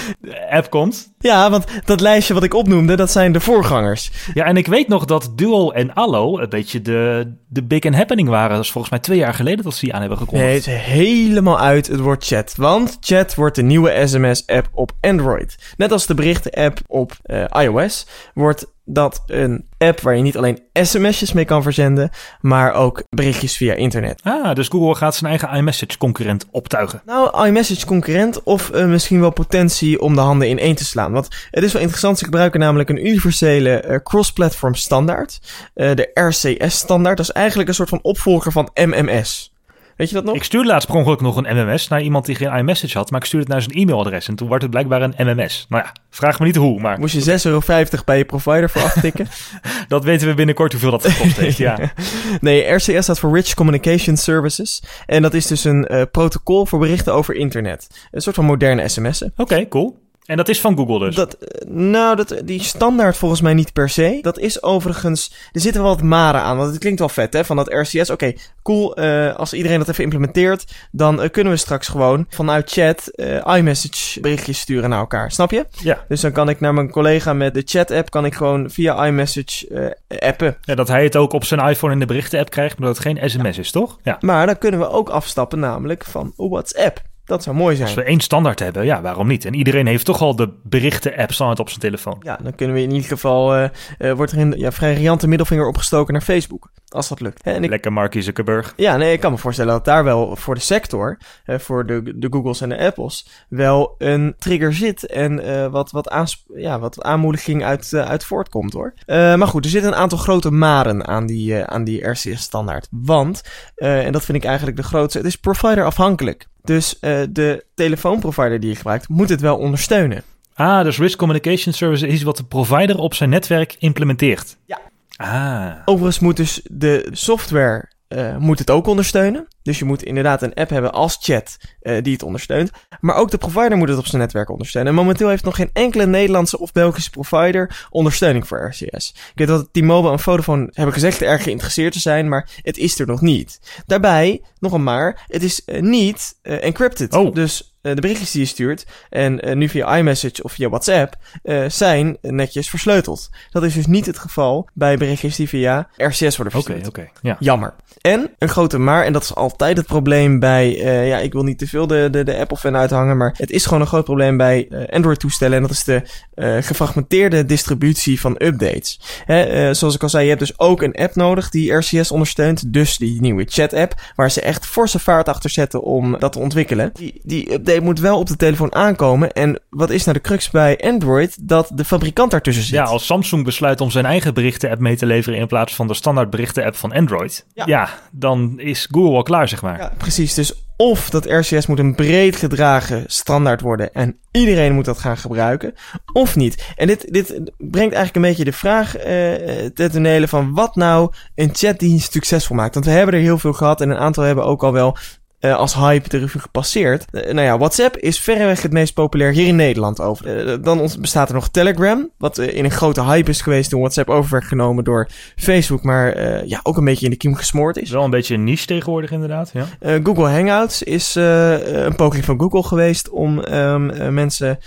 app komt. Ja, want dat lijstje wat ik opnoemde, dat zijn de voorgangers. Ja, en ik weet nog dat Duo en Allo een beetje de, de big and happening waren. Dat is volgens mij twee jaar geleden dat ze die aan hebben gekondigd. Nee, het is helemaal uit het woord chat. Want chat wordt de nieuwe SMS-app op Android. Net als de berichten-app op eh, iOS wordt dat een app waar je niet alleen sms'jes mee kan verzenden, maar ook berichtjes via internet. Ah, dus Google gaat zijn eigen iMessage-concurrent optuigen. Nou, iMessage concurrent of eh, misschien wel potentie om de handen in één te slaan. Want het is wel interessant, ze gebruiken namelijk een universele eh, cross-platform standaard. eh, de RCS standaard, dat is eigenlijk een soort van opvolger van MMS. Weet je dat nog? Ik stuurde laatst per ongeluk nog een MMS naar iemand die geen iMessage had, maar ik stuurde het naar zijn e-mailadres en toen werd het blijkbaar een MMS. Nou ja, vraag me niet hoe, maar Moest je 6,50 euro bij je provider voor aftikken? dat weten we binnenkort hoeveel dat gekost heeft. Ja. nee, RCS staat voor Rich Communication Services. En dat is dus een eh, protocol voor berichten over internet. Een soort van moderne sms'en. Oké, cool. En dat is van Google dus? Dat, eh, nou, dat, die standaard volgens mij niet per se. Dat is overigens... Er zitten wel wat maren aan, want het klinkt wel vet, hè? Van dat RCS. Oké, cool. eh, als iedereen dat even implementeert... dan eh, kunnen we straks gewoon vanuit chat iMessage berichtjes sturen naar elkaar. Snap je? Ja. Dus dan kan ik naar mijn collega met de chat-app... kan ik gewoon via iMessage appen. ja. Dat hij het ook op zijn iPhone in de berichten-app krijgt, maar dat het geen sms is, toch? Ja. Maar dan kunnen we ook afstappen namelijk van WhatsApp. Dat zou mooi zijn. Als we één standaard hebben, ja, waarom niet? En iedereen heeft toch al de berichten-app standaard op zijn telefoon. Ja, dan kunnen we in ieder geval... eh eh, wordt er een ja, vrij riante middelvinger opgestoken naar Facebook. Als dat lukt. En ik, Lekker Mark Zuckerberg. ja, nee, ik kan me voorstellen dat daar wel voor de sector... eh, voor de, de Googles en de Apples... wel een trigger zit. En wat, wat, ja, wat aanmoediging uit, uit voortkomt, hoor. Maar goed, er zitten een aantal grote maren aan die, aan die RCS-standaard. Want, en dat vind ik eigenlijk de grootste... Het is provider afhankelijk. Dus eh, de telefoonprovider die je gebruikt... moet het wel ondersteunen. Ah, dus Risk Communication Service is wat de provider op zijn netwerk implementeert. Ja. Ah, Overigens moet dus de software eh, moet het ook ondersteunen. Dus je moet inderdaad een app hebben als chat eh, die het ondersteunt. Maar ook de provider moet het op zijn netwerk ondersteunen. En momenteel heeft nog geen enkele Nederlandse of Belgische provider ondersteuning voor RCS. Ik weet dat T-Mobile en Vodafone hebben gezegd erg geïnteresseerd te zijn, maar het is er nog niet. Daarbij, nog een maar, het is eh, niet eh, encrypted. Oh. Dus de berichtjes die je stuurt, en nu via iMessage of via WhatsApp, zijn netjes versleuteld. Dat is dus niet het geval bij berichtjes die via RCS worden oké, verstuurd. oké. Ja. Jammer. En een grote maar, en dat is altijd het probleem bij, eh, ja, ik wil niet te veel de, de, de Apple-fan uithangen, maar het is gewoon een groot probleem bij eh, Android-toestellen. En dat is de eh, gefragmenteerde distributie van updates. Hè, zoals ik al zei, je hebt dus ook een app nodig die RCS ondersteunt. Dus die nieuwe chat-app, waar ze echt forse vaart achter zetten om dat te ontwikkelen. Die, die update moet wel op de telefoon aankomen. En wat is nou de crux bij Android? Dat de fabrikant daartussen zit. Ja, als Samsung besluit om zijn eigen berichten-app mee te leveren in plaats van de standaard berichten-app van Android, Ja. ja. dan is Google al klaar, zeg maar. Ja, precies. Dus of dat RCS moet een breed gedragen standaard worden en iedereen moet dat gaan gebruiken, of niet. En dit, dit brengt eigenlijk een beetje de vraag eh ten van wat nou een chatdienst succesvol maakt. Want we hebben er heel veel gehad en een aantal hebben ook al wel eh, als hype de revue gepasseerd. Eh, nou ja, WhatsApp is verreweg het meest populair hier in Nederland over. Eh, dan bestaat er nog Telegram, wat in een grote hype is geweest toen WhatsApp over werd genomen door Facebook, maar ja, ook een beetje in de kiem gesmoord is. Is wel een beetje een niche tegenwoordig, inderdaad. Ja. Google Hangouts is een poging van Google geweest om ehm, eh, mensen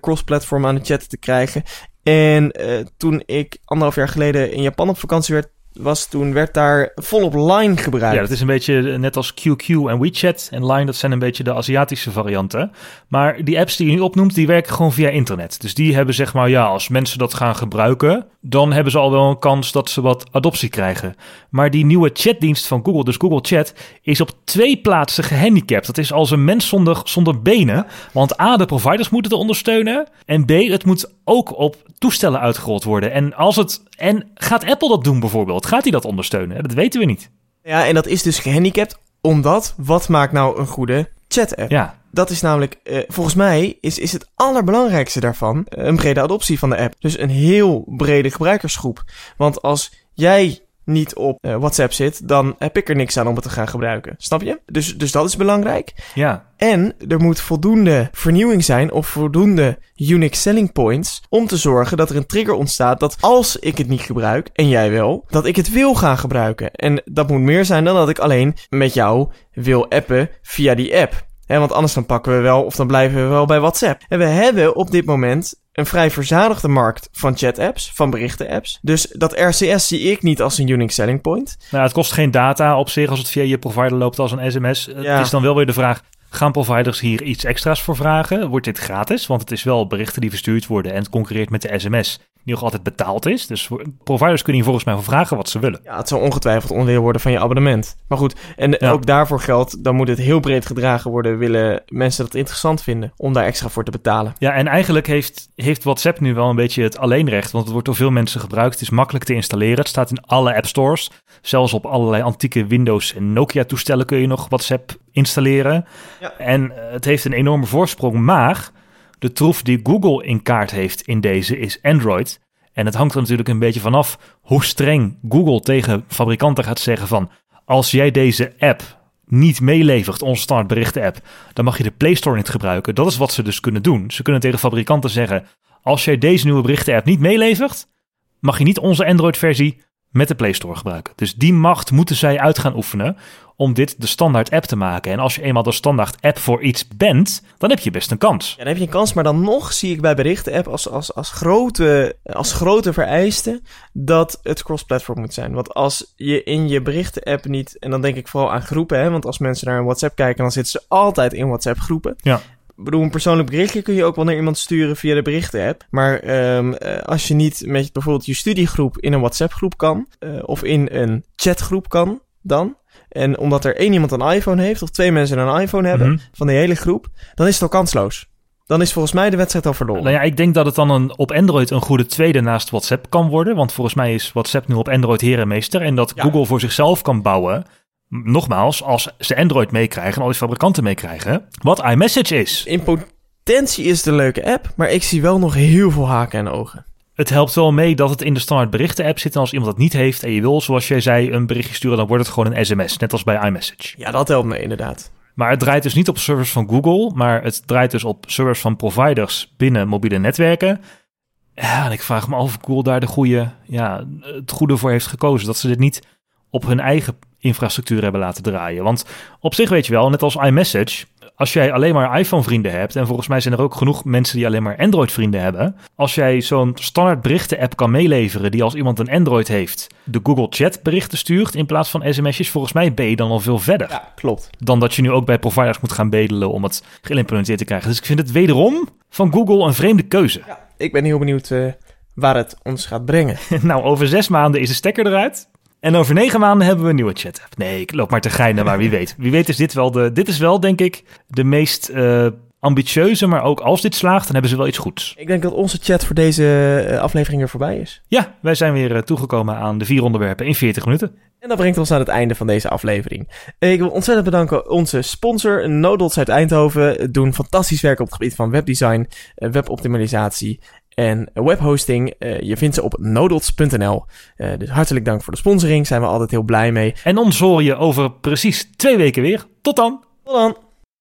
cross-platform aan de chat te krijgen. En toen ik anderhalf jaar geleden in Japan op vakantie werd, was, toen werd daar volop Line gebruikt. Ja, dat is een beetje net als QQ en WeChat en Line, dat zijn een beetje de Aziatische varianten. Maar die apps die je nu opnoemt, die werken gewoon via internet. Dus die hebben zeg maar, ja, als mensen dat gaan gebruiken, dan hebben ze al wel een kans dat ze wat adoptie krijgen. Maar die nieuwe chatdienst van Google, dus Google Chat, is op twee plaatsen gehandicapt. Dat is als een mens zonder, zonder benen. Want A, de providers moeten het ondersteunen. En B, het moet ook op toestellen uitgerold worden. En, als het, en gaat Apple dat doen bijvoorbeeld? Gaat hij dat ondersteunen? Dat weten we niet. Ja, en dat is dus gehandicapt omdat, wat maakt nou een goede chat-app? Ja, Dat is namelijk, eh, volgens mij is, is het allerbelangrijkste daarvan eh, een brede adoptie van de app. Dus een heel brede gebruikersgroep. Want als jij niet op eh, WhatsApp zit, dan heb ik er niks aan om het te gaan gebruiken. Snap je? Dus, dus dat is belangrijk. ja. En er moet voldoende vernieuwing zijn of voldoende unique selling points om te zorgen dat er een trigger ontstaat dat als ik het niet gebruik, en jij wel, dat ik het wil gaan gebruiken. En dat moet meer zijn dan dat ik alleen met jou wil appen via die app. Hè, want anders dan pakken we wel, of dan blijven we wel bij WhatsApp. En we hebben op dit moment een vrij verzadigde markt van chat-apps, van berichten-apps. Dus dat RCS zie ik niet als een unique selling point. Nou, het kost geen data op zich als het via je provider loopt als een sms. Ja. Het is dan wel weer de vraag, gaan providers hier iets extra's voor vragen? Wordt dit gratis? Want het is wel berichten die verstuurd worden en het concurreert met de sms. Nog altijd betaald is. Dus providers kunnen hier volgens mij voor vragen wat ze willen. Ja, het zal ongetwijfeld onderdeel worden van je abonnement. Maar goed, en ook daarvoor geldt, dan moet het heel breed gedragen worden. Willen mensen dat interessant vinden om daar extra voor te betalen? Ja, en eigenlijk heeft, heeft WhatsApp nu wel een beetje het alleenrecht. Want het wordt door veel mensen gebruikt. Het is makkelijk te installeren. Het staat in alle app stores. Zelfs op allerlei antieke Windows en Nokia toestellen kun je nog WhatsApp installeren. Ja. En het heeft een enorme voorsprong. Maar de troef die Google in kaart heeft in deze is Android. En het hangt er natuurlijk een beetje vanaf hoe streng Google tegen fabrikanten gaat zeggen van... als jij deze app niet meelevert, onze standaard berichten app, dan mag je de Play Store niet gebruiken. Dat is wat ze dus kunnen doen. Ze kunnen tegen fabrikanten zeggen: als jij deze nieuwe berichten app niet meelevert, mag je niet onze Android versie met de Play Store gebruiken. Dus die macht moeten zij uit gaan oefenen om dit de standaard app te maken. En als je eenmaal de standaard app voor iets bent, dan heb je best een kans. Ja, dan heb je een kans, maar dan nog zie ik bij berichten-app als, als, als, grote, als grote vereiste dat het cross-platform moet zijn. Want als je in je berichten-app niet, en dan denk ik vooral aan groepen, hè, want als mensen naar een WhatsApp kijken, dan zitten ze altijd in WhatsApp-groepen. Ja. Ik bedoel, een persoonlijk berichtje kun je ook wel naar iemand sturen via de berichten-app. Maar um, als je niet met bijvoorbeeld je studiegroep in een WhatsApp-groep kan, uh, of in een chatgroep kan, dan. En omdat er één iemand een iPhone heeft, of twee mensen een iPhone hebben mm -hmm. van de hele groep, dan is het al kansloos. Dan is volgens mij de wedstrijd al verloren. Nou ja, ik denk dat het dan een, op Android een goede tweede naast WhatsApp kan worden. Want volgens mij is WhatsApp nu op Android herenmeester. En dat ja. Google voor zichzelf kan bouwen nogmaals, als ze Android meekrijgen en al die fabrikanten meekrijgen, wat iMessage is. In potentie is het een leuke app, maar ik zie wel nog heel veel haken en ogen. Het helpt wel mee dat het in de standaard berichten app zit. En als iemand dat niet heeft en je wil, zoals jij zei, een berichtje sturen, dan wordt het gewoon een sms. Net als bij iMessage. Ja, dat helpt me inderdaad. Maar het draait dus niet op servers van Google, maar het draait dus op servers van providers binnen mobiele netwerken. Ja, en ik vraag me af of Google daar de goede, ja, het goede voor heeft gekozen. Dat ze dit niet op hun eigen infrastructuur hebben laten draaien. Want op zich weet je wel, net als iMessage, als jij alleen maar iPhone-vrienden hebt, en volgens mij zijn er ook genoeg mensen die alleen maar Android-vrienden hebben, als jij zo'n standaard berichten-app kan meeleveren die als iemand een Android heeft, de Google Chat berichten stuurt in plaats van sms'jes, volgens mij ben je dan al veel verder. Ja, klopt. Dan dat je nu ook bij providers moet gaan bedelen om het geïmplementeerd te krijgen. Dus ik vind het wederom van Google een vreemde keuze. Ja, ik ben heel benieuwd uh, waar het ons gaat brengen. nou, over zes maanden is de stekker eruit. En over negen maanden hebben we een nieuwe chat app. Nee, ik loop maar te geinen, maar wie weet. Wie weet is dit wel de... Dit is wel, denk ik, de meest uh, ambitieuze. Maar ook als dit slaagt, dan hebben ze wel iets goeds. Ik denk dat onze chat voor deze uh, aflevering er voorbij is. Ja, wij zijn weer uh, toegekomen aan de vier onderwerpen in 40 minuten. En dat brengt ons aan het einde van deze aflevering. Ik wil ontzettend bedanken onze sponsor, Nodots uit Eindhoven. Doen fantastisch werk op het gebied van webdesign, weboptimalisatie en webhosting. Uh, je vindt ze op nodots.nl. Uh, dus hartelijk dank voor de sponsoring. Zijn we altijd heel blij mee. En ons hoor je over precies twee weken weer. Tot dan. Tot dan.